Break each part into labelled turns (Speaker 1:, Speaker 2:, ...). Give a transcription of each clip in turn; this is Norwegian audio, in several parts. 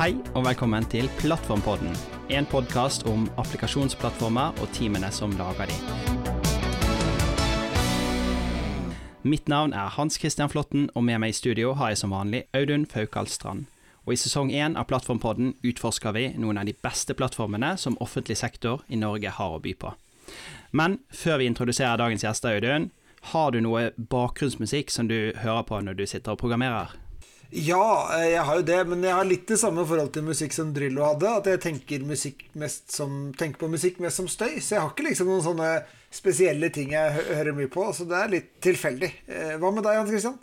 Speaker 1: Hei og velkommen til Plattformpodden. En podkast om applikasjonsplattformer og teamene som lager de. Mitt navn er Hans Christian Flåtten, og med meg i studio har jeg som vanlig Audun Faukal Strand. Og I sesong én av Plattformpodden utforsker vi noen av de beste plattformene som offentlig sektor i Norge har å by på. Men før vi introduserer dagens gjester, Audun, har du noe bakgrunnsmusikk som du hører på når du sitter og programmerer?
Speaker 2: Ja, eh, jeg har jo det, men jeg har litt det samme forhold til musikk som Drillo hadde. At jeg tenker, som, tenker, på musikk mest som støy. Så jeg har ikke liksom noen sånne spesielle ting jeg hører mye på. Så det er litt tilfeldig. Eh, hva med deg, Hans Christian?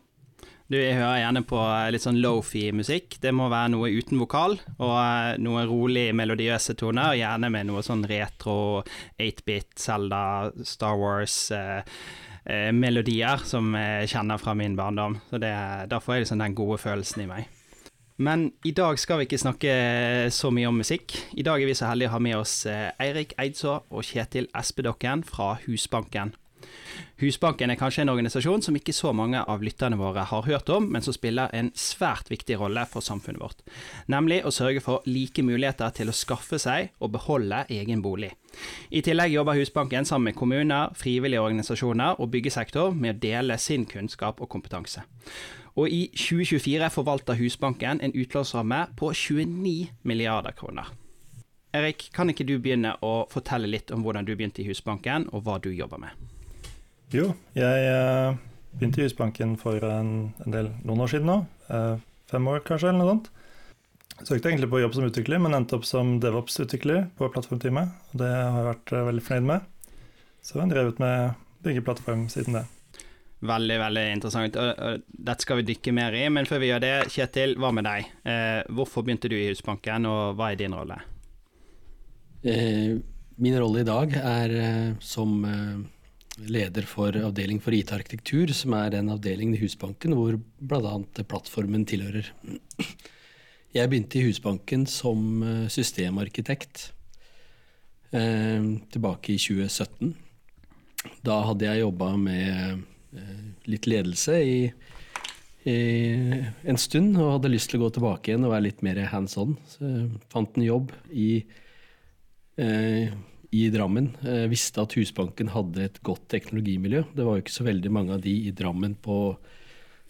Speaker 1: Du, Jeg hører gjerne på eh, litt sånn lofi-musikk. Det må være noe uten vokal, og noe rolig, melodiøse toner. Gjerne med noe sånn retro, 8-bit, Zelda, Star Wars. Eh, eh, melodier som jeg kjenner fra min barndom. Så det, Da får jeg liksom den gode følelsen i meg. Men i dag skal vi ikke snakke så mye om musikk. I dag er vi så heldige å ha med oss eh, Eirik Eidså og Kjetil Espedokken fra Husbanken. Husbanken er kanskje en organisasjon som ikke så mange av lytterne våre har hørt om, men som spiller en svært viktig rolle for samfunnet vårt, nemlig å sørge for like muligheter til å skaffe seg og beholde egen bolig. I tillegg jobber Husbanken sammen med kommuner, frivillige organisasjoner og byggesektor med å dele sin kunnskap og kompetanse. Og i 2024 forvalter Husbanken en utlånsramme på 29 milliarder kroner. Erik, kan ikke du begynne å fortelle litt om hvordan du begynte i Husbanken, og hva du jobber med?
Speaker 3: Jo, jeg uh, begynte i Husbanken for en, en, del, noen år siden nå. Uh, fem år kanskje, eller noe sånt. Søkte egentlig på jobb som utvikler, men endte opp som DevOps-utvikler på plattformteamet. Og det har jeg vært uh, veldig fornøyd med. Så jeg har drevet med bygge plattform siden det.
Speaker 1: Veldig, veldig interessant. Dette skal vi dykke mer i, men før vi gjør det, Kjetil, hva med deg? hvorfor begynte du i Husbanken, og hva er din rolle?
Speaker 4: min rolle i dag er som leder for avdeling for IT-arkitektur, som er en avdeling i Husbanken hvor bl.a. plattformen tilhører. Jeg begynte i Husbanken som eh, systemarkitekt eh, tilbake i 2017. Da hadde jeg jobba med eh, litt ledelse i, i, en stund og hadde lyst til å gå tilbake igjen og være litt mer hands on. Så jeg fant en jobb i i Drammen eh, visste at Husbanken hadde et godt teknologimiljø. Det var jo ikke så veldig mange av de i Drammen på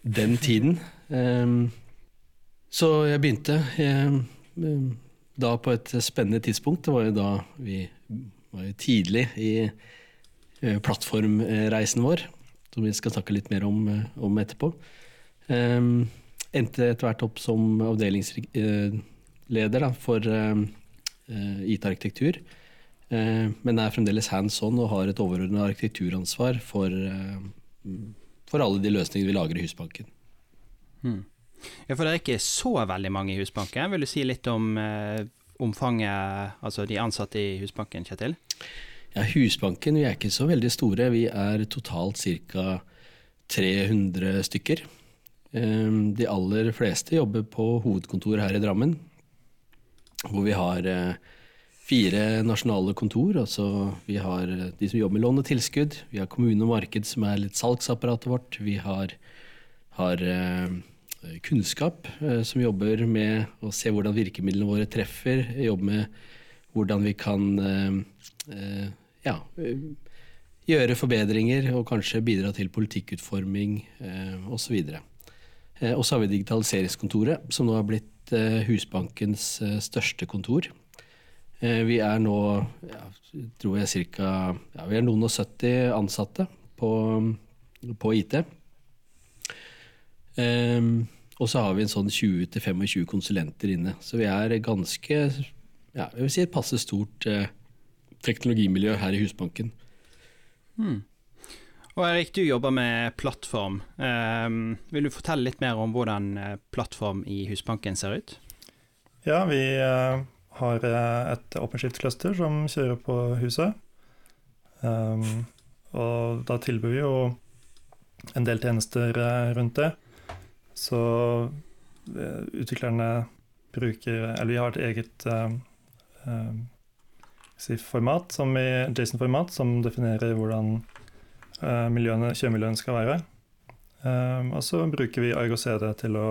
Speaker 4: den tiden. Um, så jeg begynte eh, da på et spennende tidspunkt. Det var jo da vi var jo tidlig i eh, plattformreisen vår, som vi skal snakke litt mer om, eh, om etterpå. Endte etter hvert opp som avdelingsleder for IT-arkitektur. Eh, men er fremdeles hands on og har et overordnet arkitekturansvar for, eh, for alle de løsningene vi lager i Husbanken.
Speaker 1: Hmm. Ja, For det er ikke så veldig mange i Husbanken. Vil du si litt om eh, omfanget, altså de ansatte i Husbanken, Kjetil?
Speaker 4: Ja, Husbanken vi er ikke så veldig store. Vi er totalt ca. 300 stykker. Eh, de aller fleste jobber på hovedkontoret her i Drammen, hvor vi har eh, fire nasjonale kontor. altså Vi har de som jobber med lån og tilskudd. Vi har kommune og marked, som er litt salgsapparatet vårt. Vi har, har eh, kunnskap, eh, som jobber med å se hvordan virkemidlene våre treffer. Jobber med hvordan vi kan eh, eh ja, gjøre forbedringer og kanskje bidra til politikkutforming eh, osv. Eh, og så har vi Digitaliseringskontoret, som nå har blitt eh, Husbankens største kontor. Eh, vi er nå ja, tror jeg cirka, ja, vi er noen og 70 ansatte på, på IT. Um, ehm, og så har vi en sånn 20-25 konsulenter inne. Så vi er ganske ja, jeg vil si et passe stort eh, teknologimiljø her i Husbanken.
Speaker 1: Hmm. Og Erik, du jobber med plattform. Um, vil du fortelle litt mer om hvordan eh, plattform i Husbanken ser ut?
Speaker 3: Ja, vi uh har eh, et OpenShift-cluster som kjører på huset. Um, og da tilbyr vi jo en del tjenester eh, rundt det. Så eh, utviklerne bruker Eller vi har et eget um, si format, som i Jason-format, som definerer hvordan uh, miljøene, kjøremiljøene skal være. Um, og så bruker vi Argo CD til å,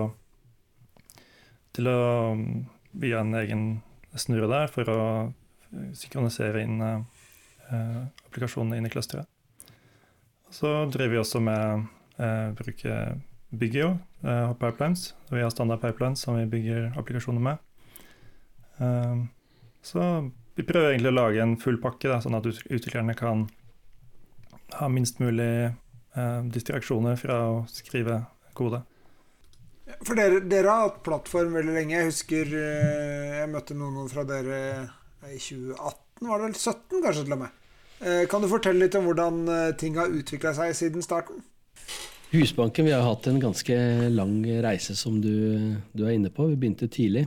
Speaker 3: til å via en egen snurre der for å synkronisere inn eh, applikasjonene inn i clusteret. Så driver vi også med eh, bruke bygger jo eh, pipelines. Vi har standard pipelines som vi bygger applikasjoner med. Så vi prøver egentlig å lage en full pakke, sånn at utviklerne kan ha minst mulig distraksjoner fra å skrive kode.
Speaker 2: For dere, dere, har hatt plattform veldig lenge. Jeg husker eh, jeg møtte noen fra dere i 2018, var det vel? 17 kanskje til og med. Eh, kan du fortelle litt om hvordan eh, ting har utvikla seg siden starten?
Speaker 4: Husbanken vi har hatt en ganske lang reise, som du, du er inne på. Vi begynte tidlig.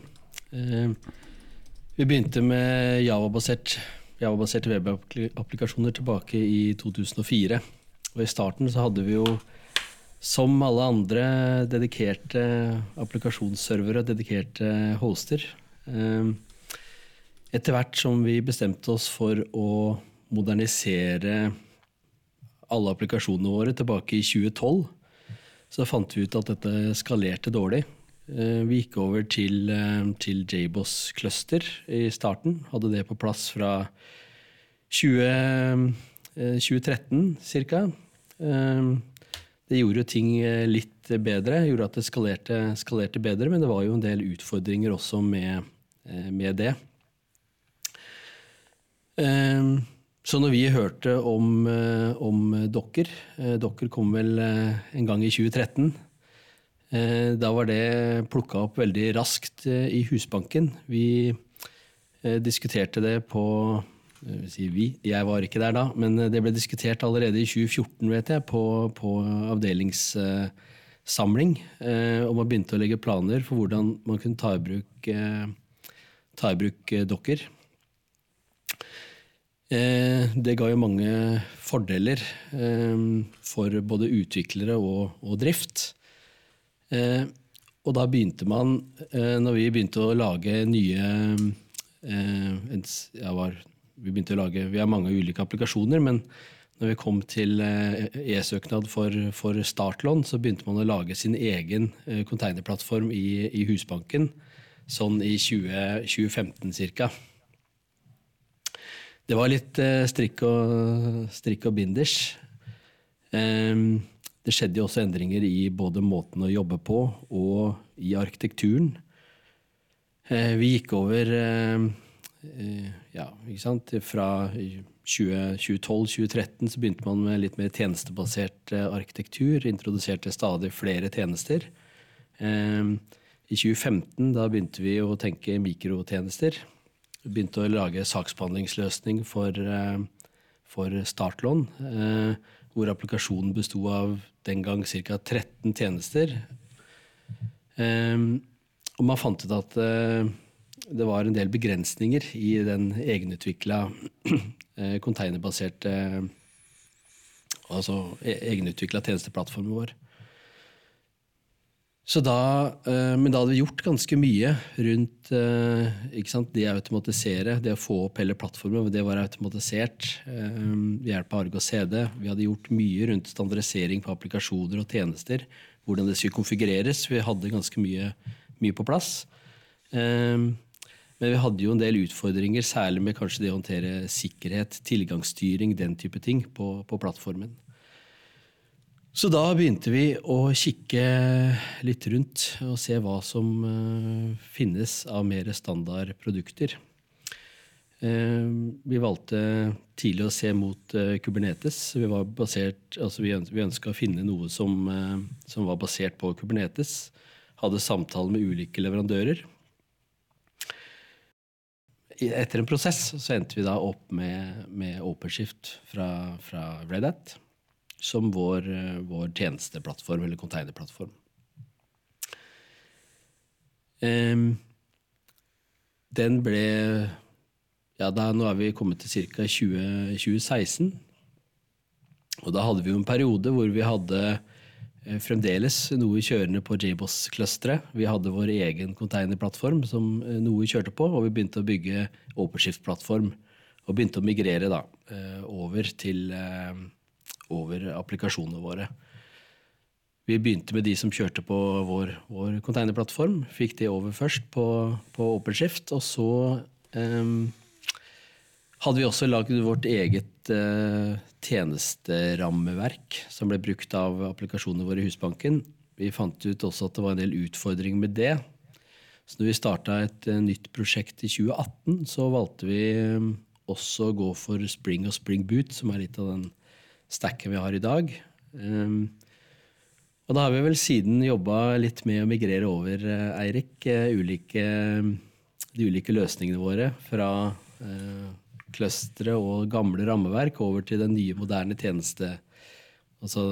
Speaker 4: Vi begynte med Java-baserte Java webapplikasjoner tilbake i 2004. Og I starten så hadde vi jo som alle andre dedikerte applikasjonsservere, dedikerte hoster. Ehm, etter hvert som vi bestemte oss for å modernisere alle applikasjonene våre tilbake i 2012, så fant vi ut at dette skalerte dårlig. Ehm, vi gikk over til, ehm, til JBoss Cluster i starten. Hadde det på plass fra 20, 2013 ca. Det gjorde jo ting eh, litt bedre, gjorde at det skalerte, skalerte, bedre, men det var jo en del utfordringer også med, eh, med det. Ehm, så når vi hørte om, eh, om Dokker Dokker kom vel en gang i 2013. Da var det plukka opp veldig raskt i Husbanken. Vi diskuterte det på si vi, jeg var ikke der da, men det ble diskutert allerede i 2014 vet jeg, på, på avdelingssamling. Eh, og man begynte å legge planer for hvordan man kunne ta i bruk, eh, ta i bruk eh, dokker. Eh, det ga jo mange fordeler eh, for både utviklere og, og drift. Eh, og da begynte man, når vi begynte å lage nye ja, var vi begynte å lage, vi har mange ulike applikasjoner, men når vi kom til eh, e-søknad for, for, startlån, så begynte man å lage sin egen konteinerplattform containerplattform i, i Husbanken sånn i 20, 2015 ca. Det var litt eh, strikk og, strikk og binders. Ehm, det skjedde jo også endringer i både måten å jobbe på og i arkitekturen. Vi gikk over Eh, ja, ikke sant? Fra 2012-2013 så begynte man med litt mer tjenestebasert eh, arkitektur. Introduserte stadig flere tjenester. Eh, I 2015 da begynte vi å tenke mikrotjenester. Begynte å lage saksbehandlingsløsning for, for startlån. Hvor applikasjonen besto av den gang ca. 13 tjenester. Og man fant ut at det var en del begrensninger i den egenutvikla eh, containerbaserte Altså e-, egenutvikla tjenesteplattformen vår. Da, eh, men da hadde vi gjort ganske mye rundt eh, sant, det å automatisere, det å få opp hele plattformen. Det var automatisert ved hjelp av Argo CD. Vi hadde gjort mye rundt standardisering på applikasjoner og tjenester. Hvordan det skulle konfigureres. Vi hadde ganske mye, mye på plass. Men vi hadde jo en del utfordringer, særlig med kanskje det å håndtere sikkerhet, tilgangsstyring, den type ting på, på plattformen. Så da begynte vi å kikke litt rundt og se hva som uh, finnes av mer standardprodukter. Uh, vi valgte tidlig å se mot uh, Kubernetes. Vi, basert, altså ønska å finne noe som, som, var basert på Kubernetes. Hadde samtaler med ulike leverandører etter en prosess så endte vi da opp med, med OpenShift fra, fra Red Hat som vår, vår tjenesteplattform, eller containerplattform. Um, den ble Ja, da, nå er vi kommet til ca. 2016. Og da hadde vi jo en periode hvor vi hadde fremdeles noe kjørende på JBoss-clusteret. Vi hadde vår egen containerplattform som eh, noe kjørte på, og vi begynte å bygge OpenShift-plattform. Og begynte å migrere da, eh, over til over applikasjonene våre. vi begynte med de som kjørte på vår, vår containerplattform. Fikk de over først på, på OpenShift. Og så um, hadde vi også lagd vårt eget uh, tjenesterammeverk som ble brukt av applikasjonene våre i Husbanken. Vi fant ut også at det var en del utfordringer med det. Så når vi starta et uh, nytt prosjekt i 2018, så valgte vi um, også å gå for Spring og Spring Boot, som er litt av den stacken vi har i dag. Um, og da har vi vel siden jobba litt med å migrere over, eh, Eirik, eh, de ulike løsningene våre fra eh, og gamle rammeverk over til den nye, moderne tjeneste... Altså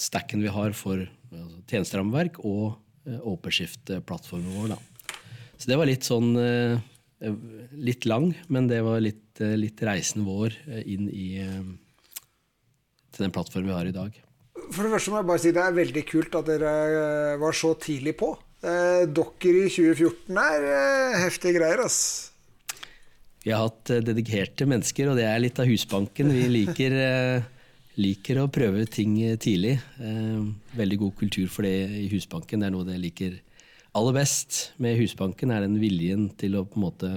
Speaker 4: stacken vi har for altså, tjenesterammeverk og eh, OpenShift-plattformen vår. Da. Så det var litt sånn eh, Litt lang, men det var litt, eh, litt reisen vår inn i til den plattformen vi har i dag.
Speaker 2: For det første må jeg bare si det er veldig kult at dere eh, var så tidlig på. Eh, Dokker i 2014 er eh, heftige greier, ass.
Speaker 4: Vi har hatt dedikerte mennesker, og det er litt av Husbanken. Vi liker, liker å prøve ting tidlig. Veldig god kultur for det i Husbanken. Det er noe jeg liker aller best med Husbanken, er den viljen til å på en måte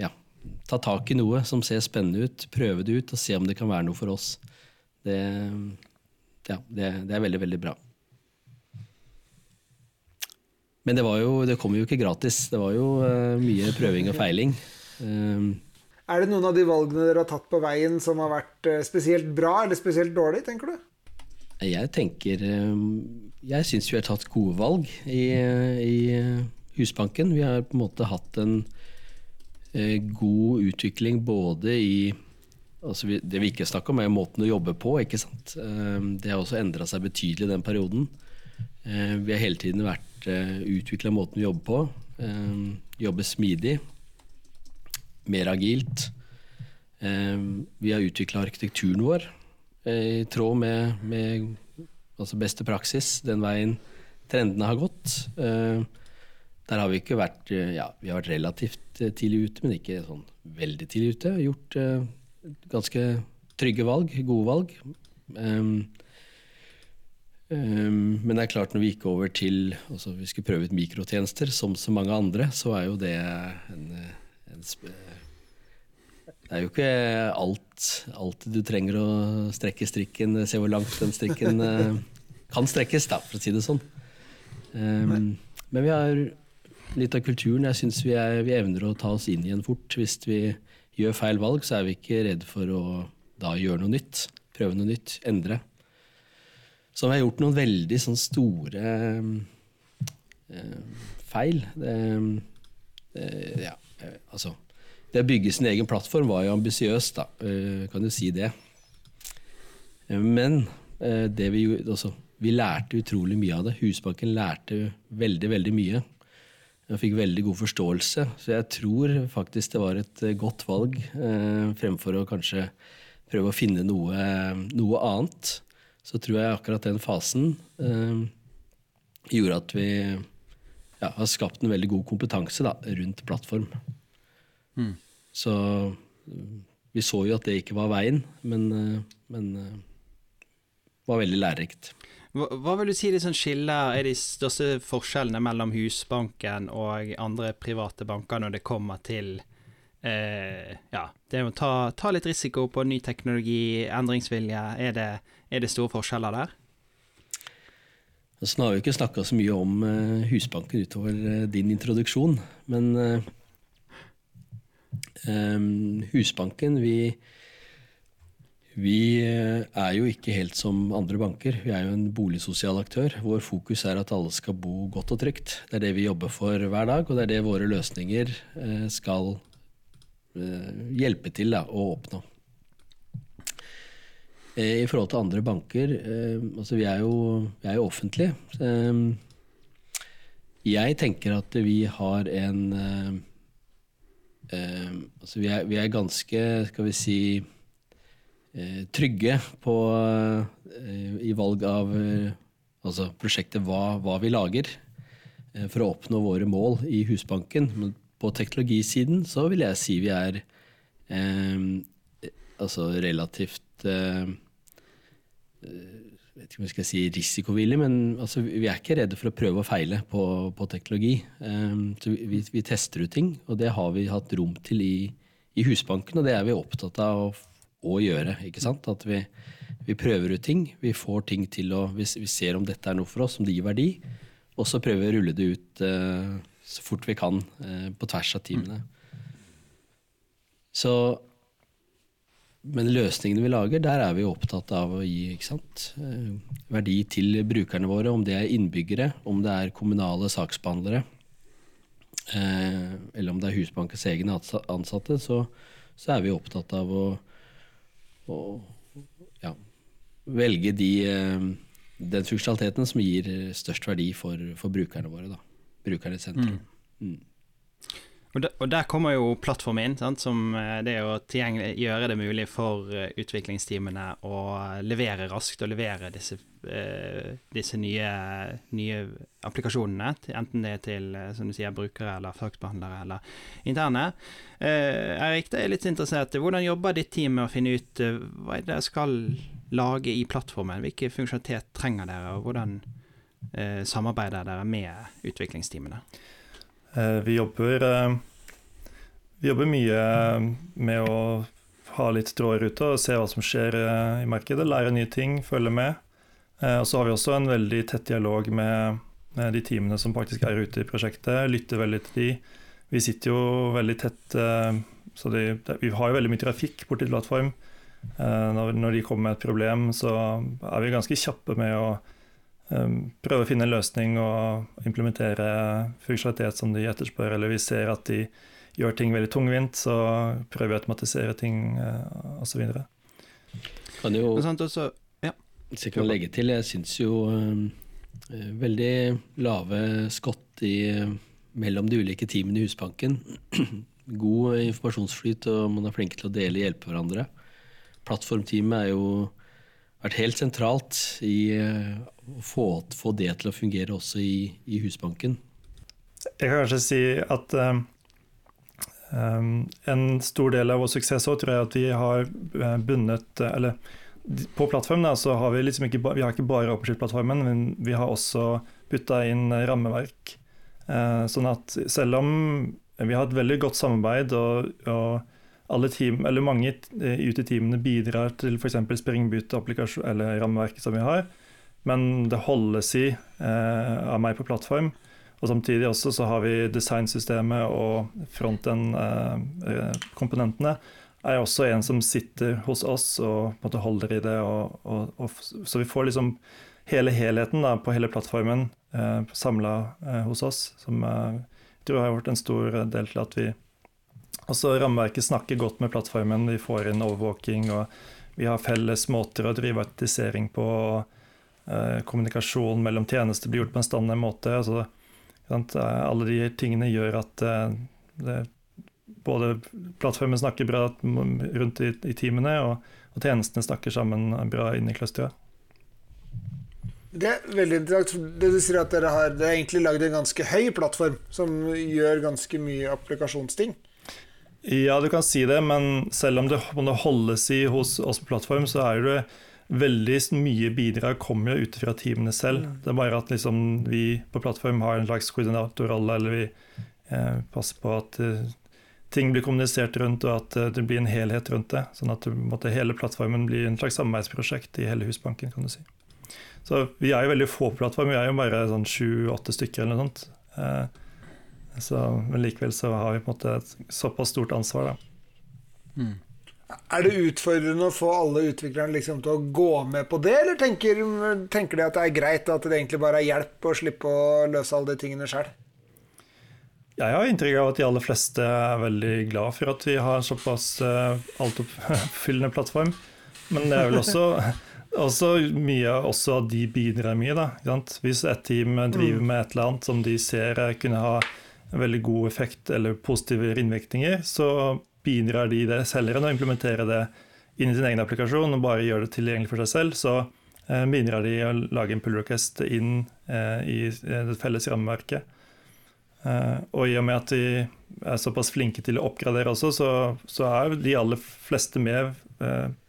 Speaker 4: ja, ta tak i noe som ser spennende ut, prøve det ut og se om det kan være noe for oss. Det ja, det, det, er veldig, veldig bra. Men det, jo, det kom jo ikke gratis. Det var jo mye prøving og feiling. Um,
Speaker 2: er det noen av de valgene dere har tatt på veien som har vært uh, spesielt bra eller spesielt dårlig, tenker du?
Speaker 4: Jeg tenker um, Jeg syns vi har tatt gode valg i, i, Husbanken. Vi har på en måte hatt en uh, god utvikling både i Altså vi, det vi ikke snakker om, er måten å jobbe på. ikke sant? Ehm, det har også endra seg betydelig den perioden. Ehm, vi har hele tiden vært eh, utvikla måten vi jobber på. Ehm, jobbe smidig. Mer agilt. Vi har utvikla arkitekturen vår eh, i tråd med, med altså beste praksis, den veien trendene har gått. Der har vi ikke vært ja, vi har vært relativt eh, tidlig ute, men ikke sånn veldig tidlig ute. Gjort ganske trygge valg, gode valg. Men det er klart, når vi gikk over til altså Vi skulle prøve ut mikrotjenester, som så mange andre, så er jo det en Det er jo ikke alt, alt, du trenger å strekke strikken, se hvor langt den strikken uh, kan strekkes, da, for å si det sånn. Um, men vi har litt av kulturen. Jeg syns vi, vi evner å ta oss inn igjen fort hvis vi gjør feil valg, så er vi ikke redd for å da gjøre noe nytt. Prøve noe nytt. Endre. Så vi har gjort noen veldig sånn store um, feil. Det, det, ja, altså Det å bygge sin egen plattform var jo ambisiøst, da. Eh, kan du si det. Men eh, det vi, altså, vi lærte utrolig mye av det. Husbanken lærte veldig, veldig mye. Jeg fikk veldig god forståelse, så jeg tror faktisk det var et eh, godt valg eh, fremfor å kanskje prøve å finne noe, noe, annet. Så tror jeg akkurat den fasen eh, gjorde at vi ja, har skapt en veldig god kompetanse da, rundt plattform. Mm. Så vi så jo at det ikke var veien, men, eh, men eh, var veldig lærerikt.
Speaker 1: Hva, hva vil du si de som skiller er de største forskjellene mellom Husbanken og andre private banker når det kommer til eh, ja, det å ta, ta, litt risiko på ny teknologi, endringsvilje? Er det, er det store forskjeller der?
Speaker 4: Nå har vi ikke snakka så mye om uh, Husbanken utover uh, din introduksjon, men um, Husbanken, vi vi eh, er jo ikke helt som andre banker. Vi er jo en boligsosial aktør. Vår fokus er at alle skal bo godt og trygt. Det er det vi jobber for hver dag, og det er det våre løsninger eh, skal eh, hjelpe til å oppnå. I forhold til andre banker altså Vi er jo, vi er jo offentlige. Jeg tenker at vi har en Altså vi er, vi er ganske, skal vi si Eh, trygge på, eh, i valg av eh, altså prosjektet hva, hva, vi lager, for å oppnå våre mål i Husbanken. Men på teknologisiden så vil jeg si vi er eh, altså relativt eh, vet ikke om jeg skal si risikovillig, men altså, vi er ikke redde for å prøve og feile på, på teknologi. Um, så vi, vi, tester ut ting, og det har vi hatt rom til i, i Husbanken, og det er vi opptatt av å, å gjøre. ikke sant? At vi, vi, prøver ut ting, vi får ting til å vi, vi, ser om dette er noe for oss, om det gir verdi, og så prøver vi å rulle det ut uh, så fort vi kan uh, på tvers av teamene. Så men løsningene vi lager, der er vi opptatt av å gi eh, verdi til brukerne våre. Om det er innbyggere, om det er kommunale saksbehandlere, eh, eller om det er Husbankens egne ansatte, så, så er vi opptatt av å, å ja, velge de, eh, den funksjonaliteten som gir størst verdi for, for brukerne våre. Da. Brukerne i sentrum. Mm. Mm.
Speaker 1: Og, de, og, der kommer jo plattformen inn, sant, som eh, det å gjøre det mulig for eh, utviklingsteamene å levere raskt og levere disse, eh, disse nye, nye, applikasjonene, enten det er til som du sier, brukere eller saksbehandlere eller interne. Erik, det er litt interessert. Hvordan jobber ditt team med å finne ut hva dere skal lage i plattformen? Hvilke funksjonalitet trenger dere, og hvordan samarbeider dere med utviklingsteamene?
Speaker 3: Eh, vi jobber, eh, vi jobber mye med å ha litt tråder ute og se hva som skjer eh, i markedet. Lære nye ting, følge med. Og så har vi også en veldig tett dialog med de teamene som faktisk er ute i prosjektet. Lytter veldig til de. Vi sitter jo veldig tett, så de, vi har jo veldig mye trafikk borti plattform. Når de kommer med et problem, så er vi ganske kjappe med å prøve å finne en løsning og implementere funksjonalitet som de etterspør, eller vi ser at de gjør ting veldig tungvint, så prøver vi å automatisere ting uh, osv.
Speaker 4: Kan jo også, ja. Hvis jeg kan legge til, jeg syns jo uh, veldig lave skott i, mellom de ulike teamene i Husbanken. God informasjonsflyt, og man er flinke til å dele og hjelpe hverandre. Plattformteamet er jo vært helt sentralt i uh, å få, få, det til å fungere også i, i, Husbanken.
Speaker 3: Jeg kan kanskje si at um, en stor del av vår suksess også, tror jeg at vi har eh, bundet Eller på plattformen så har vi liksom ikke, vi har ikke bare OpenShift-plattformen, men vi har også putta inn rammeverk. Sånn at selv om vi har et veldig godt samarbeid og, og alle team, eller mange ute i teamene bidrar til f.eks. Spring eller rammeverket som vi har. Men det holdes i eh, av meg på plattform. Og Samtidig også så har vi designsystemet og frontend-komponentene. Eh, er også en som sitter hos oss og måte, holder i det. Og, og, og, så vi får liksom hele helheten da, på hele plattformen eh, samla eh, hos oss. Som eh, jeg tror har vært en stor del til at vi Altså Rammeverket snakker godt med plattformen, vi får inn overvåking, og vi har felles måter å drive autisering på. Eh, kommunikasjon mellom tjenester blir gjort på en standard måte. Altså, alle de tingene gjør at eh, det, både plattformen snakker bra rundt i, i teamene, og, og, tjenestene snakker sammen bra inn i clusteret.
Speaker 2: Det er veldig interessant. Det du sier at dere har dere egentlig lagd en ganske høy plattform som gjør ganske mye applikasjonsting.
Speaker 3: Ja, du kan si det, men selv om det, om det holdes i hos oss på plattform, så er det veldig mye bidrag kommer jo ut fra teamene selv. Mm. Det er bare at liksom, vi på plattform har en slags koordinatorrolle, eller vi eh, passer på at eh, ting blir kommunisert rundt, og at eh, det blir en helhet rundt det. Sånn at måtte, hele plattformen blir en slags samarbeidsprosjekt i hele Husbanken, kan du si. Så vi er jo veldig få på plattform, vi er jo bare sånn sju-åtte stykker eller noe sånt. Eh, så, men likevel så har vi på en måte et såpass stort ansvar, da.
Speaker 2: Mm. Er det utfordrende å få alle utviklerne liksom til å gå med på det, eller tenker, tenker, de at det er greit at det egentlig bare er hjelp å slippe å løse alle de tingene sjøl?
Speaker 3: Jeg har inntrykk av at de aller fleste er veldig glad for at vi har en såpass uh, altoppfyllende plattform. Men det er vel også, også mye også at de bidrar mye. da. Hvis et team driver mm. med et eller annet som de ser kunne ha en veldig god effekt eller positive innvirkninger, så bidrar de det selgeren å implementere det inn i sin egen applikasjon og bare gjøre det tilgjengelig for seg selv. Så eh, bidrar de å lage en pull request inn eh, i eh, det felles rammeverket. Og i og med at de er såpass flinke til å oppgradere også, så, så er de aller fleste med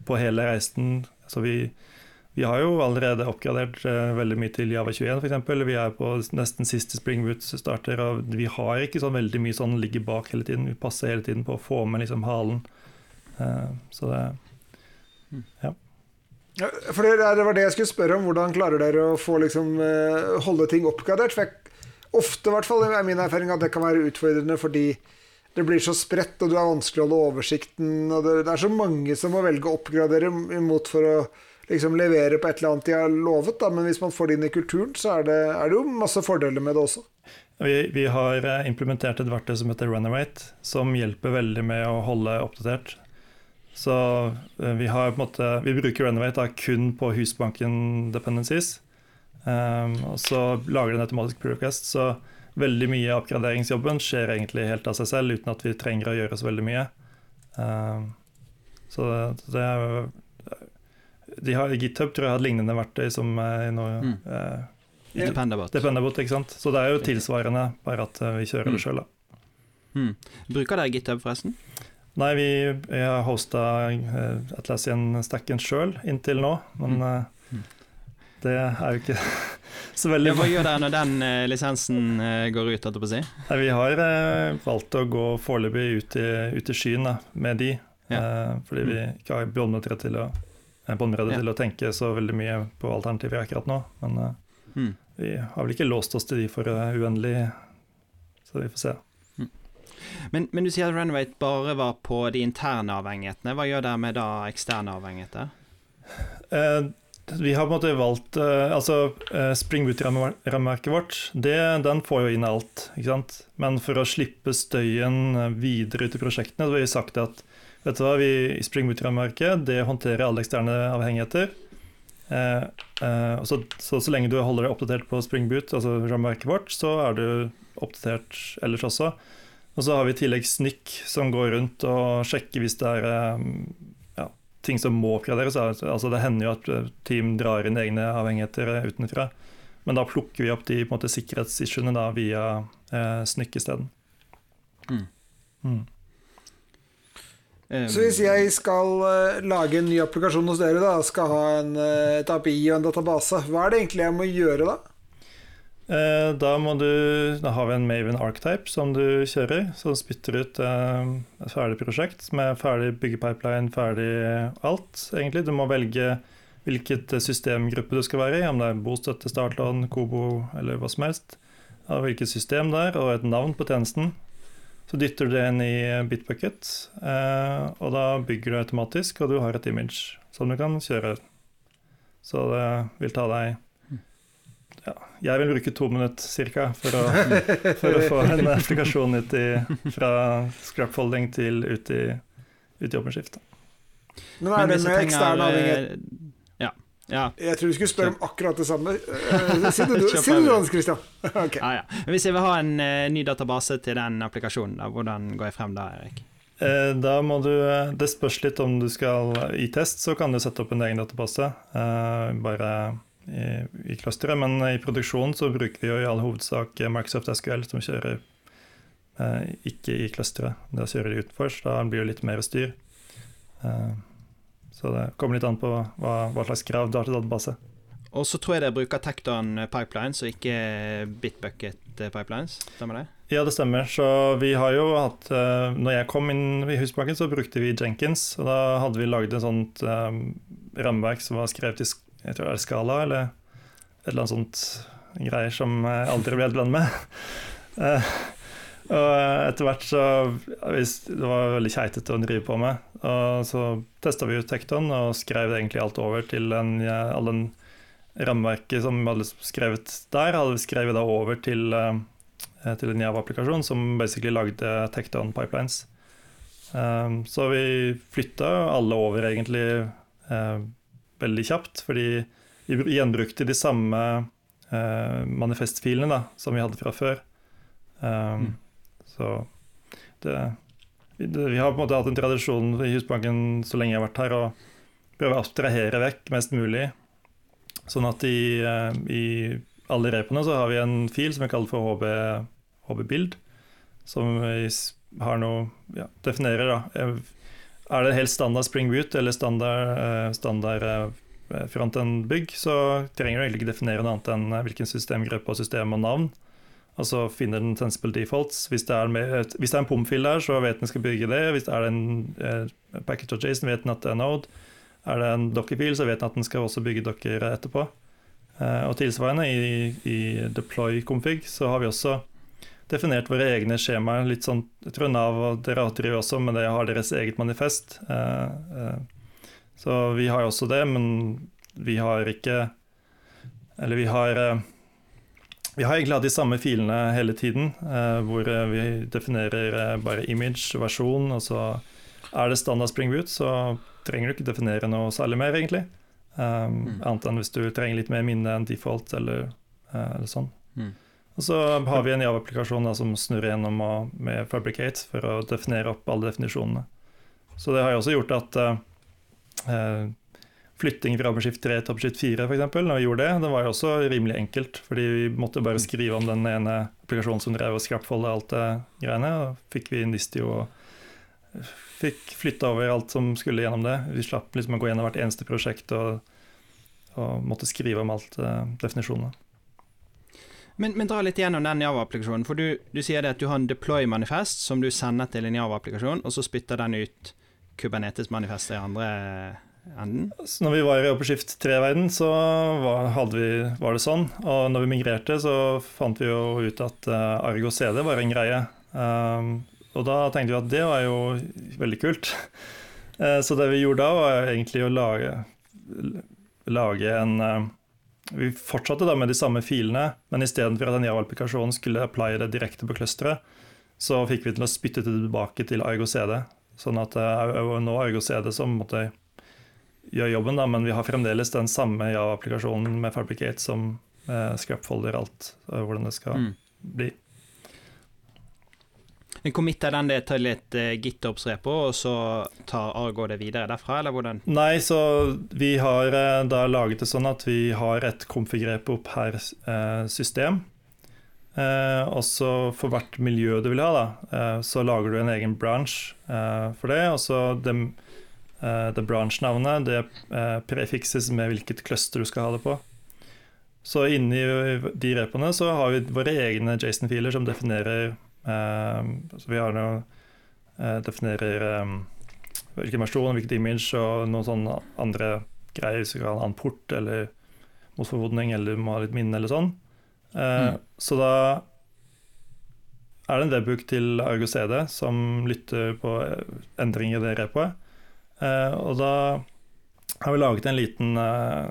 Speaker 3: på hele reisen. Så vi, vi har jo allerede oppgradert uh, veldig mye til Java 21 f.eks. Vi er på nesten siste Spring Boot-starter, og vi har ikke sånn veldig mye sånn ligger bak hele tiden. Vi passer hele tiden på å få med liksom halen. Uh, så det ja.
Speaker 2: ja. For det, det, var det jeg skulle spørre om. Hvordan klarer dere å få liksom uh, holde ting oppgradert? For jeg, ofte, i hvert fall, er min erfaring at det kan være utfordrende fordi det blir så spredt, og du har vanskelig å holde oversikten. Og det, det er så mange som må velge å oppgradere imot for å liksom levere på et eller annet de har lovet, da. men hvis man får det inn i kulturen, så er det, er det jo masse fordeler med det også.
Speaker 3: Vi, vi, har eh, implementert et verktøy som heter Runawate, som hjelper veldig med å holde oppdatert. Så eh, vi, har på en måte, vi bruker Runarawate kun på Husbanken dependencies. Um, og så lager den automatisk pre-request. Så veldig mye av oppgraderingsjobben skjer egentlig helt av seg selv, uten at vi trenger å gjøre så veldig mye. Um, så det, det er har, GitHub tror jeg har et lignende verktøy som i nå, mm.
Speaker 1: eh, Dependabot.
Speaker 3: Dependabot ikke sant? Så det er jo tilsvarende, bare at uh, vi kjører mm. det sjøl.
Speaker 1: Mm. Bruker dere GitHub, forresten?
Speaker 3: Nei, vi, vi har hosta uh, Atlassian-stacken sjøl inntil nå, men mm. det er jo ikke så veldig
Speaker 1: ja, Hva gjør dere når den lisensen går ut? På å si?
Speaker 3: Nei, vi har valgt å gå foreløpig ut, ut, i skyen da, med de, ja. fordi vi mm. ikke har båndmøtere til å båndbredde ja. til å tenke så veldig mye på alternativer akkurat nå. Men mm. vi har vel ikke låst oss til de for uh, uendelig, så vi får se. Mm.
Speaker 1: Men, men, du sier at Renovate bare var på de interne avhengighetene. Hva gjør dere med da eksterne avhengigheter?
Speaker 3: Eh, vi har på en måte valgt altså Spring Boot-rammeverket vårt, det, den får jo inn alt. ikke sant? Men for å slippe støyen videre ut i prosjektene, så har vi sagt at Vet du hva, vi i Springboot-rammeverket det håndterer alle eksterne avhengigheter. Eh, eh, så, så, så, lenge du holder deg oppdatert på Springboot, altså rammeverket vårt, så er du oppdatert ellers også. Og så har vi i tillegg SNIC som går rundt og sjekker hvis det er eh, ja, ting som må oppgraderes. Altså, det hender jo at eh, team drar inn egne avhengigheter utenfra. Men da plukker vi opp de på sikkerhetsissuene via eh, SNIC isteden. Mm. Mm.
Speaker 2: Så hvis jeg skal uh, lage en ny applikasjon hos dere, da, skal ha en, uh, et API og en database, hva er det egentlig jeg må gjøre da?
Speaker 3: Uh, da, du, da har vi en Maven Archetype som du kjører, som spytter ut et ferdig prosjekt med ferdig byggepipeline, ferdig alt, egentlig. Du må velge hvilket systemgruppe du skal være i, om det er bostøtte, startlån, Kobo eller hva som helst. Hvilket system der, og et navn på tjenesten. Så dytter du det inn i Bitbucket, eh, og da bygger du automatisk, og du har et image som du kan kjøre. Så det vil ta deg ja, Jeg vil bruke to minutter ca. For, for, å få en applikasjon ut i, fra scrapfolding til ut i, ut i OpenShift.
Speaker 2: Men er det med ekstern avhengighet? Ja. Jeg tror du skulle spørre om akkurat det samme. Eh, du, si det Hans Christian. Okay.
Speaker 1: Ja, ja. Hvis jeg vil ha en uh, ny database til den applikasjonen, da, hvordan går jeg frem da, Erik?
Speaker 3: Eh, da må du, Det spørs litt om du skal I test så kan du sette opp en egen database, bare i, i clusteret. Men i produksjonen så bruker vi jo i all hovedsak Microsoft SQL, som kjører ikke i clusteret. Da kjører de utenfor, så da blir det litt mer styr. Så det kommer litt an på hva, hva slags krav du har til database.
Speaker 1: Og så tror jeg dere bruker Tecton pipelines og ikke Bitbucket pipelines, stemmer det?
Speaker 3: Ja, det stemmer. Så vi har jo hatt uh, Når jeg kom inn i Husbanken, så brukte vi Jenkins. Og da hadde vi laget et sånt um, rammeverk som var skrevet i jeg tror det er Skala, eller et eller annet sånt greier som jeg aldri ble helt blend med. Og etter hvert så Det var veldig keitete å drive på med. Og så testa vi ut Tekton og skrev egentlig alt over til en, all den rammeverket som vi hadde skrevet der, hadde vi skrevet da over til, eh, til en Java-applikasjon som basically lagde Tekton pipelines. Um, så vi flytta alle over egentlig veldig kjapt, fordi vi gjenbrukte de samme manifestfilene da, som vi hadde fra før. Um, mm. Så det, vi har på en måte hatt en tradisjon i Husbanken så lenge jeg har vært her, å prøve å abstrahere vekk mest mulig. Sånn at i, eh, i alle repene så har vi en fil som vi kaller for HB, HB-bild, som har noe ja, definerer da. Er det helt standard Spring Boot eller standard, eh, standard frontend-bygg, så trenger du egentlig ikke definere noe annet enn hvilken systemgruppe og system og navn. Og så finner den sensible defaults. Hvis det er, med, hvis det er en POM-fil der, så vet den skal bygge det. Hvis det er en eh, package of Jason, vet den at det er Node. Er det en docker-fil, så vet den at den skal også bygge docker etterpå. Eh, og tilsvarende i, i deploy-config så har vi også definert våre egne skjemaer. Litt sånn, jeg tror Nav og dere driver også, men det har deres eget manifest. Eh, eh, så vi har jo også det, men vi har ikke Eller vi har eh, vi har egentlig hatt de samme filene hele tiden, eh, hvor eh, vi definerer eh, bare image, versjon, og så er det standard Spring Boot, så trenger du ikke definere noe særlig mer, egentlig. Um, mm. Annet enn hvis du trenger litt mer minne enn default, eller, eller sånn. Mm. Og så har vi en Java-applikasjon som snurrer gjennom med Fabricate for å definere opp alle definisjonene. Så det har jo også gjort at uh, flytting fra OpenShift 3 til OpenShift 4, f.eks., når vi gjorde det, det var jo også rimelig enkelt. Fordi vi måtte bare skrive om den ene applikasjonen som drev og scrapfolda alt det greiene. Og fikk vi Nistio og fikk flytta over alt som skulle gjennom det. Vi slapp liksom å gå gjennom hvert eneste prosjekt og, og måtte skrive om alt uh, definisjonene.
Speaker 1: Men, men, dra litt gjennom den Java-applikasjonen. For du, du, sier det at du har en deploy-manifest som du sender til en Java-applikasjon, og så spytter den ut Kubernetes-manifestet i andre enden?
Speaker 3: Så når vi var i oppeskift 3-verden, så var, vi, var, det sånn. Og når vi migrerte, så fant vi jo ut at uh, Argo CD var en greie. Um, og da tenkte vi at det var jo veldig kult. Uh, så det vi gjorde da, var egentlig å lage, lage en uh, Vi fortsatte da med de samme filene, men istedenfor at en Java-applikasjon skulle applye det direkte på clusteret, så fikk vi til å spytte det tilbake til Argo CD. Sånn at nå Argo CD som måtte gjør jobben, da, men vi har fremdeles den samme Java-applikasjonen med Fabricate som eh, scrapfolder alt uh, hvordan det skal mm. bli.
Speaker 1: Men Committer den det til et uh, GitOps-repo, og så tar Argo det videre derfra, eller hvordan?
Speaker 3: Nei, så vi har uh, da laget det sånn at vi har et konfig-repo per uh, system. Uh, og så for hvert miljø du vil ha, da, så lager du en egen branch for det. Og så dem, Uh, det branch-navnet det uh, prefikses med hvilket cluster du skal ha det på. Så inni de repene så har vi våre egne Jason-filer som definerer uh, Så vi har noe definerer um, hvilken versjon, hvilket image og noen sånne andre greier. Hvis du kan ha en port eller mot formodning, eller du må ha litt minne eller sånn. Mm. Så da er det en webbook til Argo CD som lytter på endringer i det repoet. Eh, og da har vi laget en liten, eh,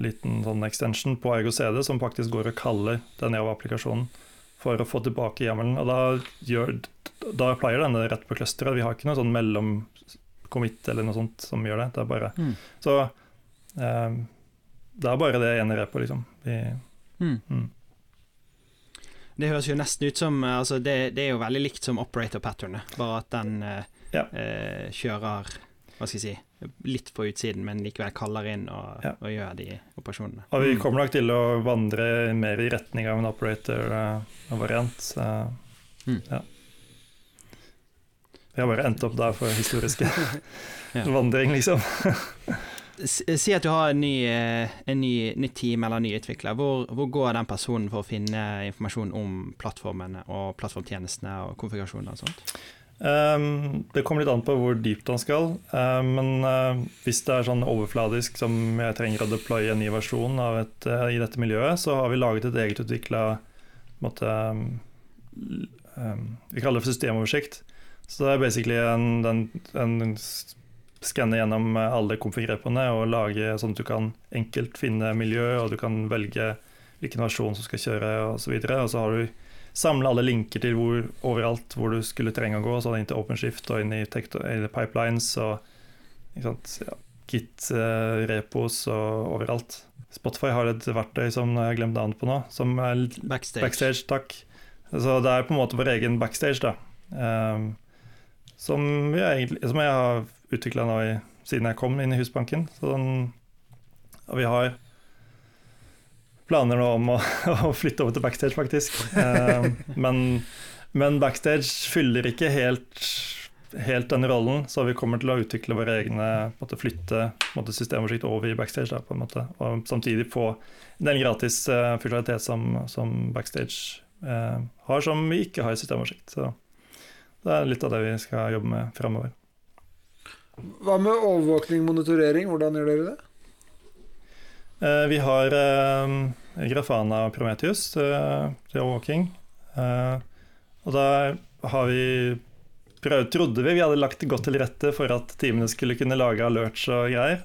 Speaker 3: liten sånn extension på Ergo CD som faktisk går og kaller den Java-applikasjonen for å få tilbake hjemmelen. Og da, gjør, da pleier den rett på clusteret. Vi har ikke noe sånn mellom commit eller noe sånt som gjør det. Det er bare mm. Så eh, det er bare det ene repet, liksom. Vi, mm. Mm.
Speaker 1: Det høres jo nesten ut som altså det, det, er jo veldig likt som operator patternet, bare at den uh, ja. uh, kjører hva skal jeg si, litt på utsiden, men likevel kaller inn og, ja. og gjør de operasjonene.
Speaker 3: Og vi mm. kommer nok til å vandre mer i retning av en operator-variant. Uh, mm. ja. Vi har bare endt opp der for historiske vandring, liksom.
Speaker 1: si at du har en ny, eh, en ny, nytt team eller en ny utvikler. Hvor, hvor, går den personen for å finne informasjon om plattformene og plattformtjenestene og konfigurasjoner og sånt?
Speaker 3: Um, det kommer litt an på hvor dypt han skal. Uh, men uh, hvis det er sånn overfladisk som jeg trenger å deploye en ny versjon et, uh, i dette miljøet, så har vi laget et eget utvikla um, Vi kaller det for systemoversikt. Så det er basically en, en, en skanne gjennom alle konfigrepene og lage sånn at du kan enkelt finne miljø, og du kan velge hvilken versjon som skal kjøre osv. Og, så og så har du samle alle linker til hvor, overalt hvor du skulle trenge å gå, sånn inn til OpenShift og inn i, i pipelines og ja, Git-repos uh, og overalt. Spotify har et verktøy som jeg har glemt navnet på nå, som er
Speaker 1: backstage.
Speaker 3: backstage. Takk. Så det er på en måte vår egen backstage, da. Um, som, jeg, som, jeg, har utvikla nå i, siden jeg kom inn i Husbanken. Så den, og vi har planer nå om å, å, flytte over til backstage, faktisk. Uh, men, men, backstage fyller ikke helt helt den rollen, så vi kommer til å utvikle våre egne måtte flytte måtte systemoversikt over i backstage. Da, på en måte, Og samtidig få den gratis uh, funksjonalitet som, som, backstage uh, har, som vi ikke har i systemoversikt. Så det er litt av det vi skal jobbe med framover.
Speaker 2: Hva med overvåkning og monitorering, hvordan gjør dere det?
Speaker 3: Uh, vi har Grafana og Prometheus til overvåking. og da har vi prøvd, trodde vi vi hadde lagt godt til rette for at teamene skulle kunne lage alerts og greier.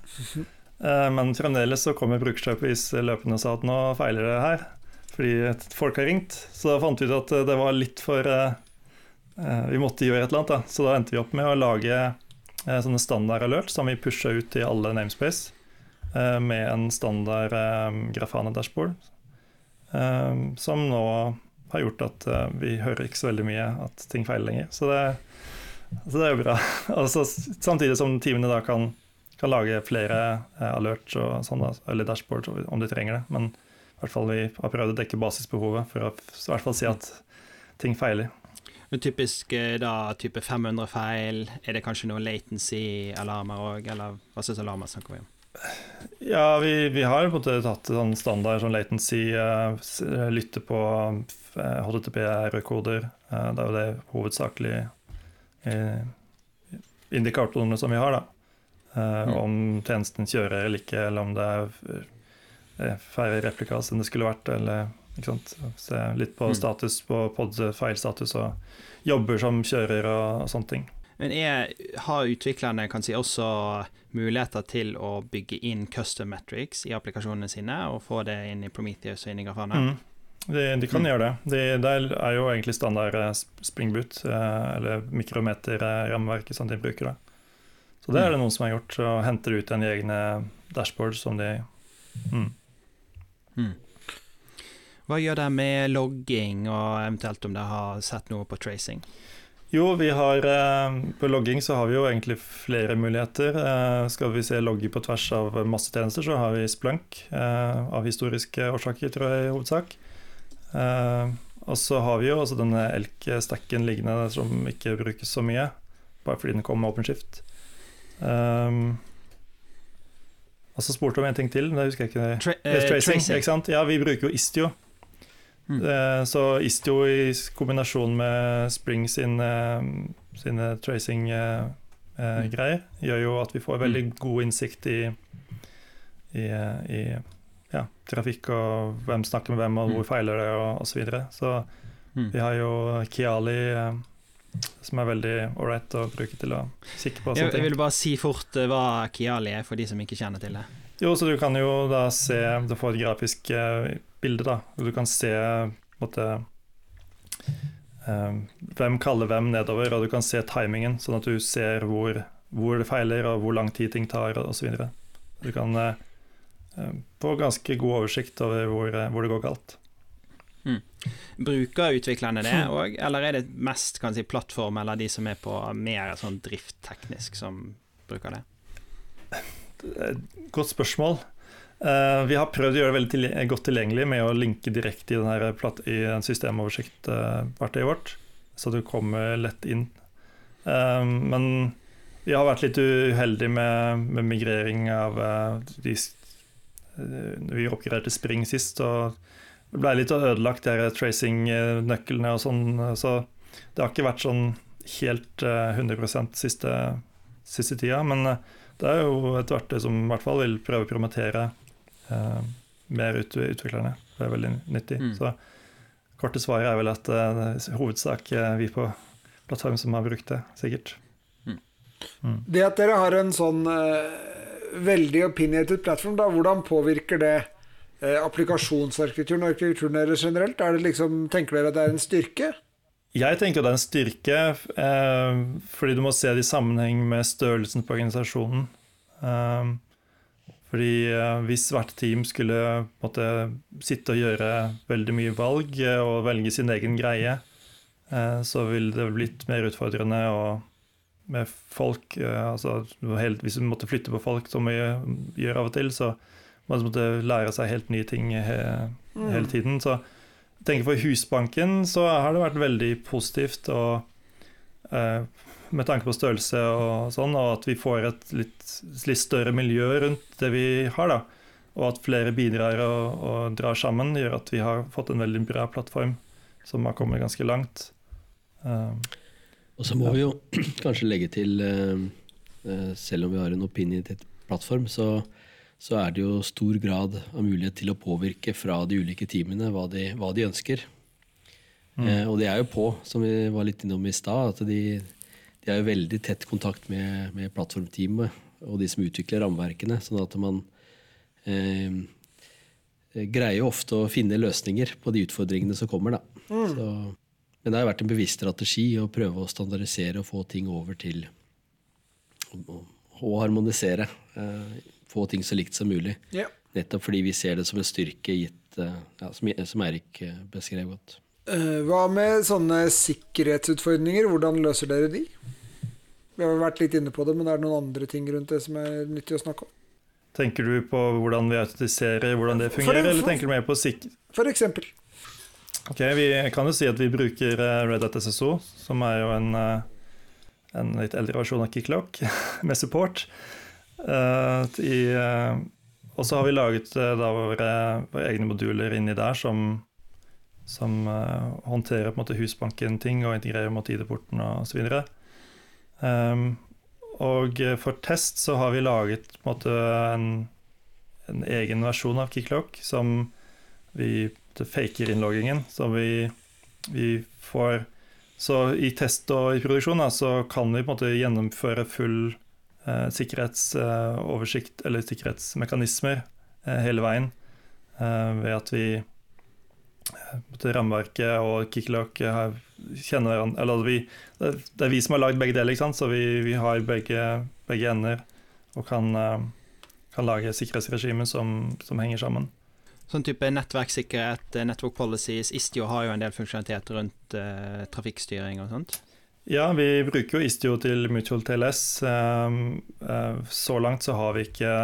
Speaker 3: Eh, men fremdeles så kommer brukerservice løpende og sa at nå feiler det her. Fordi folk har ringt. Så da fant vi ut at det var litt for eh, eh, Vi måtte gjøre et eller annet. da. Så da endte vi opp med å lage sånne standard alerts som vi pusha ut i alle namespace. Med en standard Grafana dashboard. Som nå har gjort at vi hører ikke så veldig mye at ting feiler lenger. Så det så det er jo bra. Altså, samtidig som teamene da kan, kan lage flere eh, alerts og sånn, eller dashboard om de trenger det. Men i hvert fall vi har prøvd å dekke basisbehovet for å i hvert fall si at ting feiler.
Speaker 1: Men typisk eh, da type 500 feil, er det kanskje noen latency-alarmer òg, eller hva slags alarmer snakker vi om?
Speaker 3: Ja, vi, vi har på en måte tatt sånn standard sånn latency, uh, lytte på HTTP-koder. Uh, det er jo det hovedsakelig uh, indikatorene som vi har. da. Eh, mm. Om tjenesten kjører eller ikke, eller om det er eh, færre replikas enn det skulle vært. eller ikke sant? Se litt på mm. status på pod-feilstatus og jobber som kjører og, og sånne ting.
Speaker 1: Men er, har utviklerne kan si, også muligheter til å bygge inn custom metrics i applikasjonene sine, og få det inn i Prometheus og inn i Grafana? Mm.
Speaker 3: De, de kan mm. gjøre det. De, det er jo egentlig standard eh, springboot, eh, eller mikrometer-rammeverket som de bruker. Da. Så det er det mm. noen som har gjort, og henter ut en egne dashboard som de mm.
Speaker 1: Mm. Hva gjør det med logging, og eventuelt om de har sett noe på tracing?
Speaker 3: Jo, vi har, eh, på logging så har vi jo egentlig flere muligheter. Skal vi se logge på tvers av massetjenester, så har vi Splunk, av historiske årsaker, tror jeg, i hovedsak. Og så har vi jo også denne elk-stacken liggende som ikke brukes så mye, bare fordi den kom med OpenShift. Og så spurte du om en ting til, men det husker jeg ikke.
Speaker 1: Tra tracing,
Speaker 3: Ikke sant? Ja, vi bruker jo Istio. Mm. Uh, så Istio i kombinasjon med Spring sine, sine tracing-greier mm. gjør jo at vi får veldig mm. god innsikt i, i, i ja, trafikk og hvem snakker med hvem, og hvor feiler det, og osv. Så, videre. så vi har jo Kiali eh, som er veldig ålreit å bruke til å sikre på.
Speaker 1: Jeg, jeg vil bare si fort hva Kiali er, for de som ikke kjenner til det.
Speaker 3: Jo, så du kan jo da se Du får et grafisk bilde, da. Og du kan se måtte, uh, hvem kaller hvem nedover, og du kan se timingen, sånn at du ser hvor, hvor det feiler, og hvor lang tid ting tar, osv. Du kan få på ganske god oversikt over hvor, eh, hvor det går galt.
Speaker 1: Mm. Bruker utviklerne det òg, eller er det mest kan si, plattform eller de som er på mer sånn driftteknisk, som bruker det?
Speaker 3: Godt spørsmål. Uh, vi har prøvd å gjøre det veldig til, godt tilgjengelig med å linke direkte i, denne i en systemoversikt-verktøyet uh, vårt, så du kommer lett inn. Men vi har vært litt uheldige med, med migrering av de Eh, vi oppgraderte Spring sist, og det ble litt ødelagt, de tracing-nøklene og sånn. Så det har ikke vært sånn helt 100 eh, siste, siste tida. Men eh, det er jo et verktøy som i hvert fall vil prøve å promotere eh, mer ut, utviklerne. Det er veldig nyttig. Mm. Så korte svaret er vel at uh, er uh, vi på plattform som har brukt det, sikkert. Mm.
Speaker 2: Mm. Det at dere har en sånn uh veldig opinionated plattform, da, hvordan påvirker det applikasjonsarkitekturen og arkitekturen deres generelt? Er det liksom, tenker dere at det er en styrke?
Speaker 3: Jeg tenker det er en styrke, eh, fordi du må se det i sammenheng med størrelsen på organisasjonen. Eh, fordi eh, hvis hvert team skulle måtte, sitte og gjøre veldig mye valg eh, og velge sin egen greie, eh, så ville det blitt mer utfordrende. og med folk altså, helt, Hvis du måtte flytte på folk, som vi gjør av og til, så måtte du lære seg helt nye ting he, mm. hele tiden. Så tenker For Husbanken så har det vært veldig positivt og eh, med tanke på størrelse og sånn, og at vi får et litt, litt større miljø rundt det vi har. da. Og at flere bidrar og, og, drar sammen, gjør at vi har fått en veldig bra plattform som har kommet ganske langt.
Speaker 4: Um, og så må ja. vi jo kanskje legge til, uh, selv om vi har en opinion-plattform, så, så, er det jo stor grad av mulighet til å påvirke fra de ulike teamene hva de, hva de ønsker. Mm. Uh, og det er jo på, som vi var litt innom i stad, at de, de har jo veldig tett kontakt med, med plattformteamet og de som utvikler rammeverkene. sånn at man eh, greier ofte å finne løsninger på de utfordringene som kommer. Mm. Så, men det har vært en bevisst strategi å prøve å standardisere og få ting over til å, å harmonisere. Eh, få ting så likt som mulig. Yeah. Nettopp fordi vi ser det som en styrke gitt, eh, ja, som, som Eirik beskrev godt.
Speaker 2: Eh, hva med sånne sikkerhetsutfordringer? Hvordan løser dere de? Vi har vært litt inne på det, men er det noen andre ting rundt det som er nyttig å snakke om?
Speaker 3: Tenker du på hvordan vi autentiserer, hvordan det fungerer, for, eller tenker du mer på sikkerhet?
Speaker 2: For eksempel.
Speaker 3: Ok, Vi kan jo si at vi bruker eh, Red Hat SSO, som er jo en, eh, en litt eldre versjon av Kicklock, med support. I, og så har vi laget da våre, våre, egne moduler inni der som som uh, håndterer på en måte Husbanken-ting og integrerer mot ID-porten osv. Um, og for test så har vi laget på en, måte, en, en egen versjon av Kicklock som vi faker innloggingen. Så vi, vi, får Så i test og i produksjon da, så kan vi på en måte gjennomføre full uh, sikkerhetsoversikt, uh, eller sikkerhetsmekanismer, uh, hele veien. ved at vi rammeverket og Kicklock kjenner hverandre Eller vi, det er vi som har lagd begge deler, så vi, vi har begge, begge, ender og kan, eh, kan lage sikkerhetsregimer som, som, henger sammen.
Speaker 1: Sånn type nettverkssikkerhet, eh, network policies, Istio har jo en del funksjonalitet rundt eh, trafikkstyring og sånt?
Speaker 3: Ja, vi bruker jo Istio til Mutual TLS. Eh, eh, så langt så har vi ikke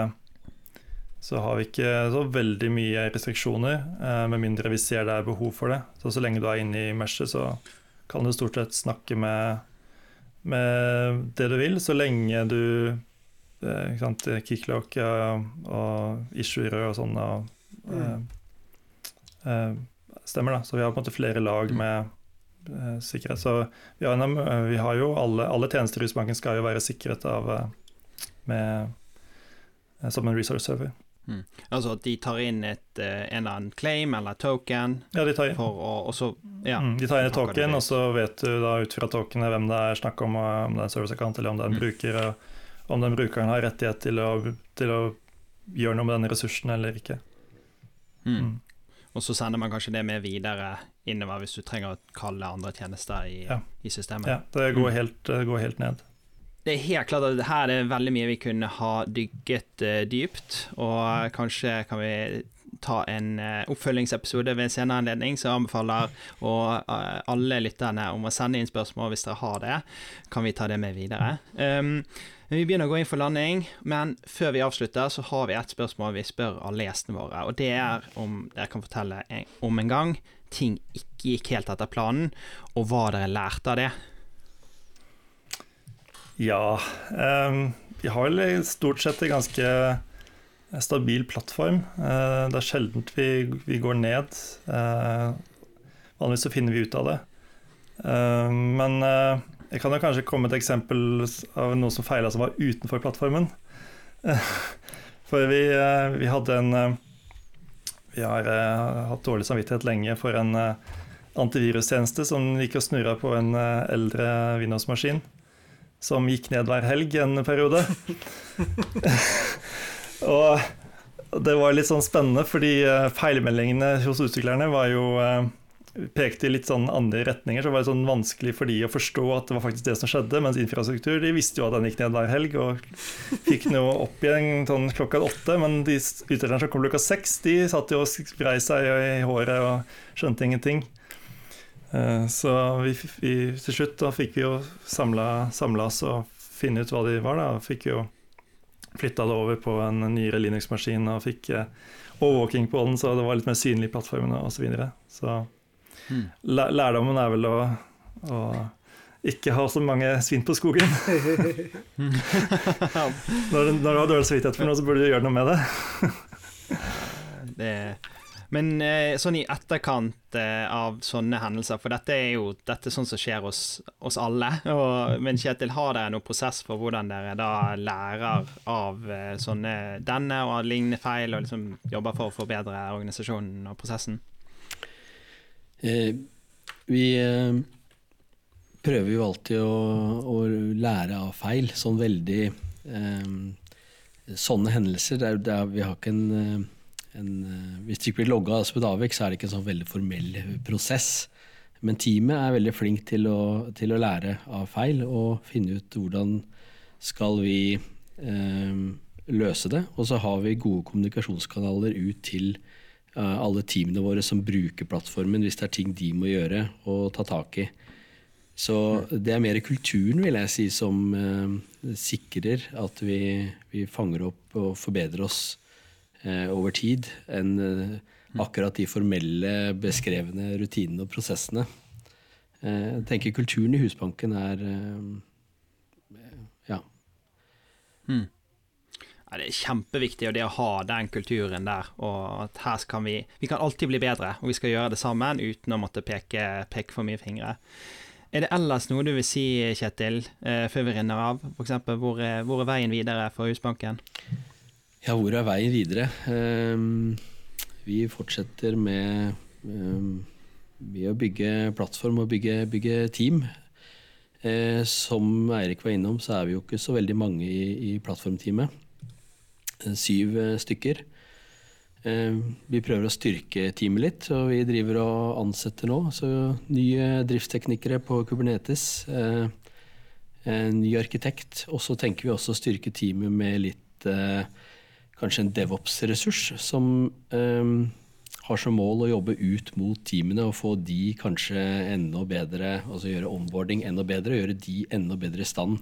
Speaker 3: så har vi ikke så veldig mye restriksjoner, eh, med mindre vi ser det er behov for det. Så så lenge du er inne i meshet, så kan du stort sett snakke med, med det du vil, så lenge du eh, ikke sant, Kicklock og issuer og sånn mm. eh, stemmer, da. Så vi har på en måte flere lag mm. med sikkerhet. Så vi har, vi har, jo alle, alle tjenester i Husbanken skal jo være sikret av med, som en resource server.
Speaker 1: Mm. Altså at de tar inn et, eh, en eller annen claim eller token?
Speaker 3: Ja, de tar inn,
Speaker 1: å, så, ja,
Speaker 3: mm, de tar inn et token, og så vet du da ut fra tokenet hvem det er snakk om, om det er en service-account eller om det er en mm. bruker, om den brukeren har rettighet til å, til å gjøre noe med denne ressursen eller ikke.
Speaker 1: Mm. mm. Og så sender man kanskje det med videre innover hvis du trenger å kalle andre tjenester i, ja. i systemet.
Speaker 3: Ja, det går, mm. helt, det går helt ned
Speaker 1: det er helt klart at her er veldig mye vi kunne ha dykket uh, dypt, og kanskje kan vi ta en uh, oppfølgingsepisode ved en senere anledning, så jeg anbefaler å, uh, alle lytterne om å sende inn spørsmål hvis dere har det. Kan vi ta det med videre. Um, vi begynner å gå inn for landing, men før vi avslutter, så har vi et spørsmål vi spør alle gjestene våre, og det er om dere kan fortelle om en gang ting ikke gikk helt etter planen, og hva dere lærte av det.
Speaker 3: Ja. Um, vi har vel stort sett en ganske stabil plattform. Uh, det er sjelden vi, vi, går ned. Uh, vanligvis så finner vi ut av det. Men jeg kan jo kanskje komme et eksempel av noe som feila som var utenfor plattformen. For vi, vi, hadde en Vi har hatt dårlig samvittighet lenge for en antivirustjeneste som gikk og snurra på en eldre Windows-maskin som gikk ned hver helg en periode. og det var litt sånn spennende, fordi eh, feilmeldingene hos utviklerne var jo eh, pekte i litt sånn andre retninger, så var det sånn vanskelig for de å forstå at det var faktisk det som skjedde. Mens infrastruktur de visste jo at den gikk ned hver helg og fikk noe opp igjen sånn klokka åtte. Men de utviklerne som kom klokka seks, de satt jo og skrei seg i håret og skjønte ingenting. Eh, så vi, vi, til slutt da fikk vi jo samla oss og finne ut hva de var. da, Fikk jo flytta det over på en nyere Linux-maskin og fikk eh, overvåking på den, så det var litt mer synlig i plattformene osv. Så, videre. så mm. lærdommen er vel å, å ikke ha så mange svin på skogen. når, når, du har dårlig samvittighet for noe, så burde du gjøre noe med det.
Speaker 1: det men eh, sånn i etterkant eh, av sånne hendelser, for dette er jo dette er sånn som skjer hos oss alle. Og, men Kjetil, har dere noen prosess for hvordan dere da lærer av eh, sånne denne og lignende feil, og liksom jobber for å forbedre organisasjonen og prosessen?
Speaker 4: Eh, vi eh, prøver jo alltid å, å, lære av feil. Sånn veldig eh, Sånne hendelser der, der vi har ikke en en, eh, hvis det ikke blir logga som et avvik, så er det ikke en sånn veldig formell prosess. Men teamet er veldig flink til å, til å lære av feil og finne ut hvordan skal vi eh, løse det. Og så har vi gode kommunikasjonskanaler ut til eh, alle teamene våre som bruker plattformen, hvis det er ting de må gjøre og ta tak i. Så det er mer kulturen, vil jeg si, som eh, sikrer at vi, vi fanger opp og forbedrer oss Eh, over tid enn eh, akkurat de formelle, beskrevne rutinene og prosessene. Eh, jeg tenker kulturen i Husbanken er ja.
Speaker 1: Hmm. Ja, det er kjempeviktig det å ha den kulturen der. og at her kan vi, vi kan alltid bli bedre, og vi skal gjøre det sammen uten å måtte peke, peke for mye fingre. Er det ellers noe du vil si, Kjetil, før vi renner av? F.eks. Hvor, hvor er veien videre for Husbanken?
Speaker 4: Ja, hvor er veien videre? Um, vi fortsetter med, um, med, å bygge plattform og bygge, bygge team. Uh, som Eirik var innom, så er vi jo ikke så veldig mange i, i plattformteamet. Uh, syv uh, stykker. Vi prøver å styrke teamet litt, og vi driver og ansetter nå. Så nye driftsteknikere på Kubernetes. En ny arkitekt. Og så tenker vi også å styrke teamet med litt kanskje en DevOps-ressurs som um, har som mål å jobbe ut mot teamene og få de kanskje enda bedre, altså gjøre onboarding enda bedre, gjøre de enda bedre i stand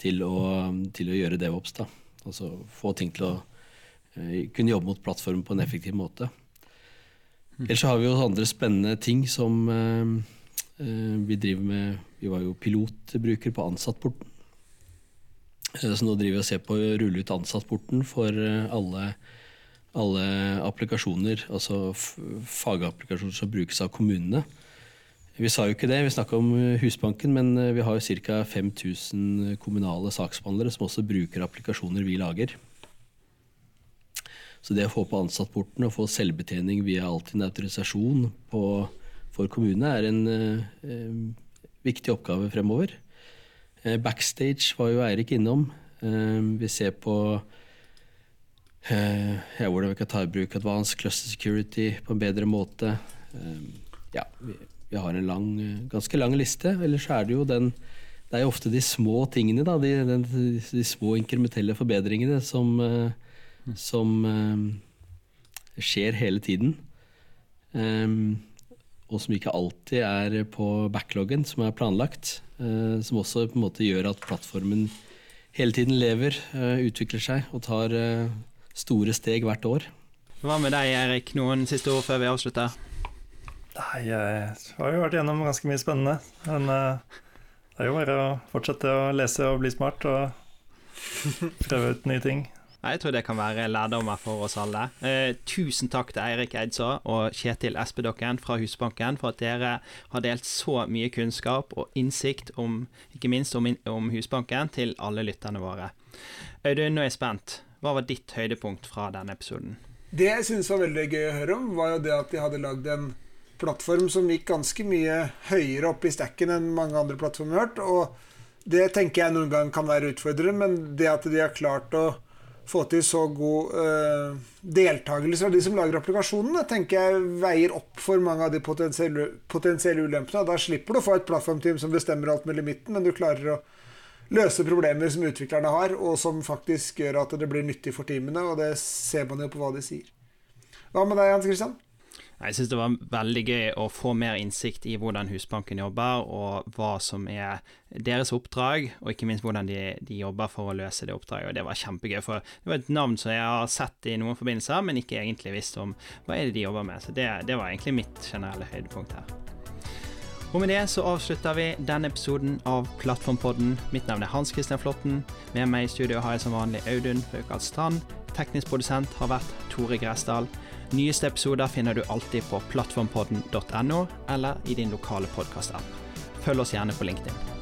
Speaker 4: til å, til å gjøre DevOps. da. Altså få ting til å uh, kunne jobbe mot plattformen på en effektiv måte. Ellers Ellers har vi jo andre spennende ting som uh, uh, vi driver med. Vi var jo pilotbruker på Ansattporten så nå driver vi og ser på å rulle ut ansattporten for eh, alle, alle applikasjoner, altså fagapplikasjoner som brukes av kommunene. Vi sa jo ikke det, vi snakka om eh, Husbanken, men vi har jo ca. 5000 kommunale saksbehandlere som også bruker applikasjoner vi lager. Så det å få på ansattporten og få selvbetjening via Altinn autorisasjon på, for kommunene er en eh, viktig oppgave fremover. Eh, backstage var jo Eirik innom. Eh, vi ser på eh, ja, hvordan vi kan ta i bruk advanced cluster security på en bedre måte. Ja, vi, har en lang, ganske lang liste. Ellers er det jo den Det er jo ofte de små tingene, da, de, de, de små inkrementelle forbedringene som, som skjer hele tiden. Og som ikke alltid er på backloggen som er planlagt. Eh, som også på en måte gjør at plattformen hele tiden lever, eh, utvikler seg og tar eh, store steg hvert år.
Speaker 1: Hva med deg, Erik? Noen siste ord før vi avslutter?
Speaker 3: Nei, jeg har jo vært gjennom ganske mye spennende. Men det er jo bare å fortsette å lese og bli smart og prøve ut nye ting.
Speaker 1: Jeg tror det kan være lærdommer for oss alle. Eh, tusen takk til Eirik Eidså og Kjetil Espedokken fra Husbanken for at dere har delt så mye kunnskap og innsikt om, ikke minst om, om Husbanken, til alle lytterne våre. Audun, nå er jeg spent. Hva var ditt høydepunkt fra denne episoden?
Speaker 2: Det jeg syntes var veldig gøy å høre om, var jo det at de hadde lagd en plattform som gikk ganske mye høyere opp i stacken enn mange andre plattformer har hørt. Og det tenker jeg noen gang kan være utfordrende, men det at de har klart å få til så god uh, deltakelse av de som lager applikasjonene, tenker jeg veier opp for mange av de potensielle, potensielle ulempene. Da slipper du å få et plattformteam som bestemmer alt med limitten, men du klarer å løse problemer som utviklerne har, og som faktisk gjør at det blir nyttig for teamene, og det ser man jo på hva de sier. Hva med deg, Hans Christian?
Speaker 1: Jeg syns det var veldig gøy å få mer innsikt i hvordan Husbanken jobber, og hva som er deres oppdrag, og ikke minst hvordan de, de jobber for å løse det oppdraget. Og det var kjempegøy, for det var et navn som jeg har sett i noen forbindelser, men ikke egentlig visst om hva er det de jobber med. Så det, det var egentlig mitt generelle høydepunkt her. Og med det så avslutter vi denne episoden av Plattformpodden. Mitt navn er Hans Christian Flåtten. Med meg i studio har jeg som vanlig Audun Faukalt Strand. Teknisk produsent har vært Tore Gressdal. Nyeste episoder finner du alltid på plattformpodden.no eller i din lokale podkastapp. Følg oss gjerne på LinkedIn.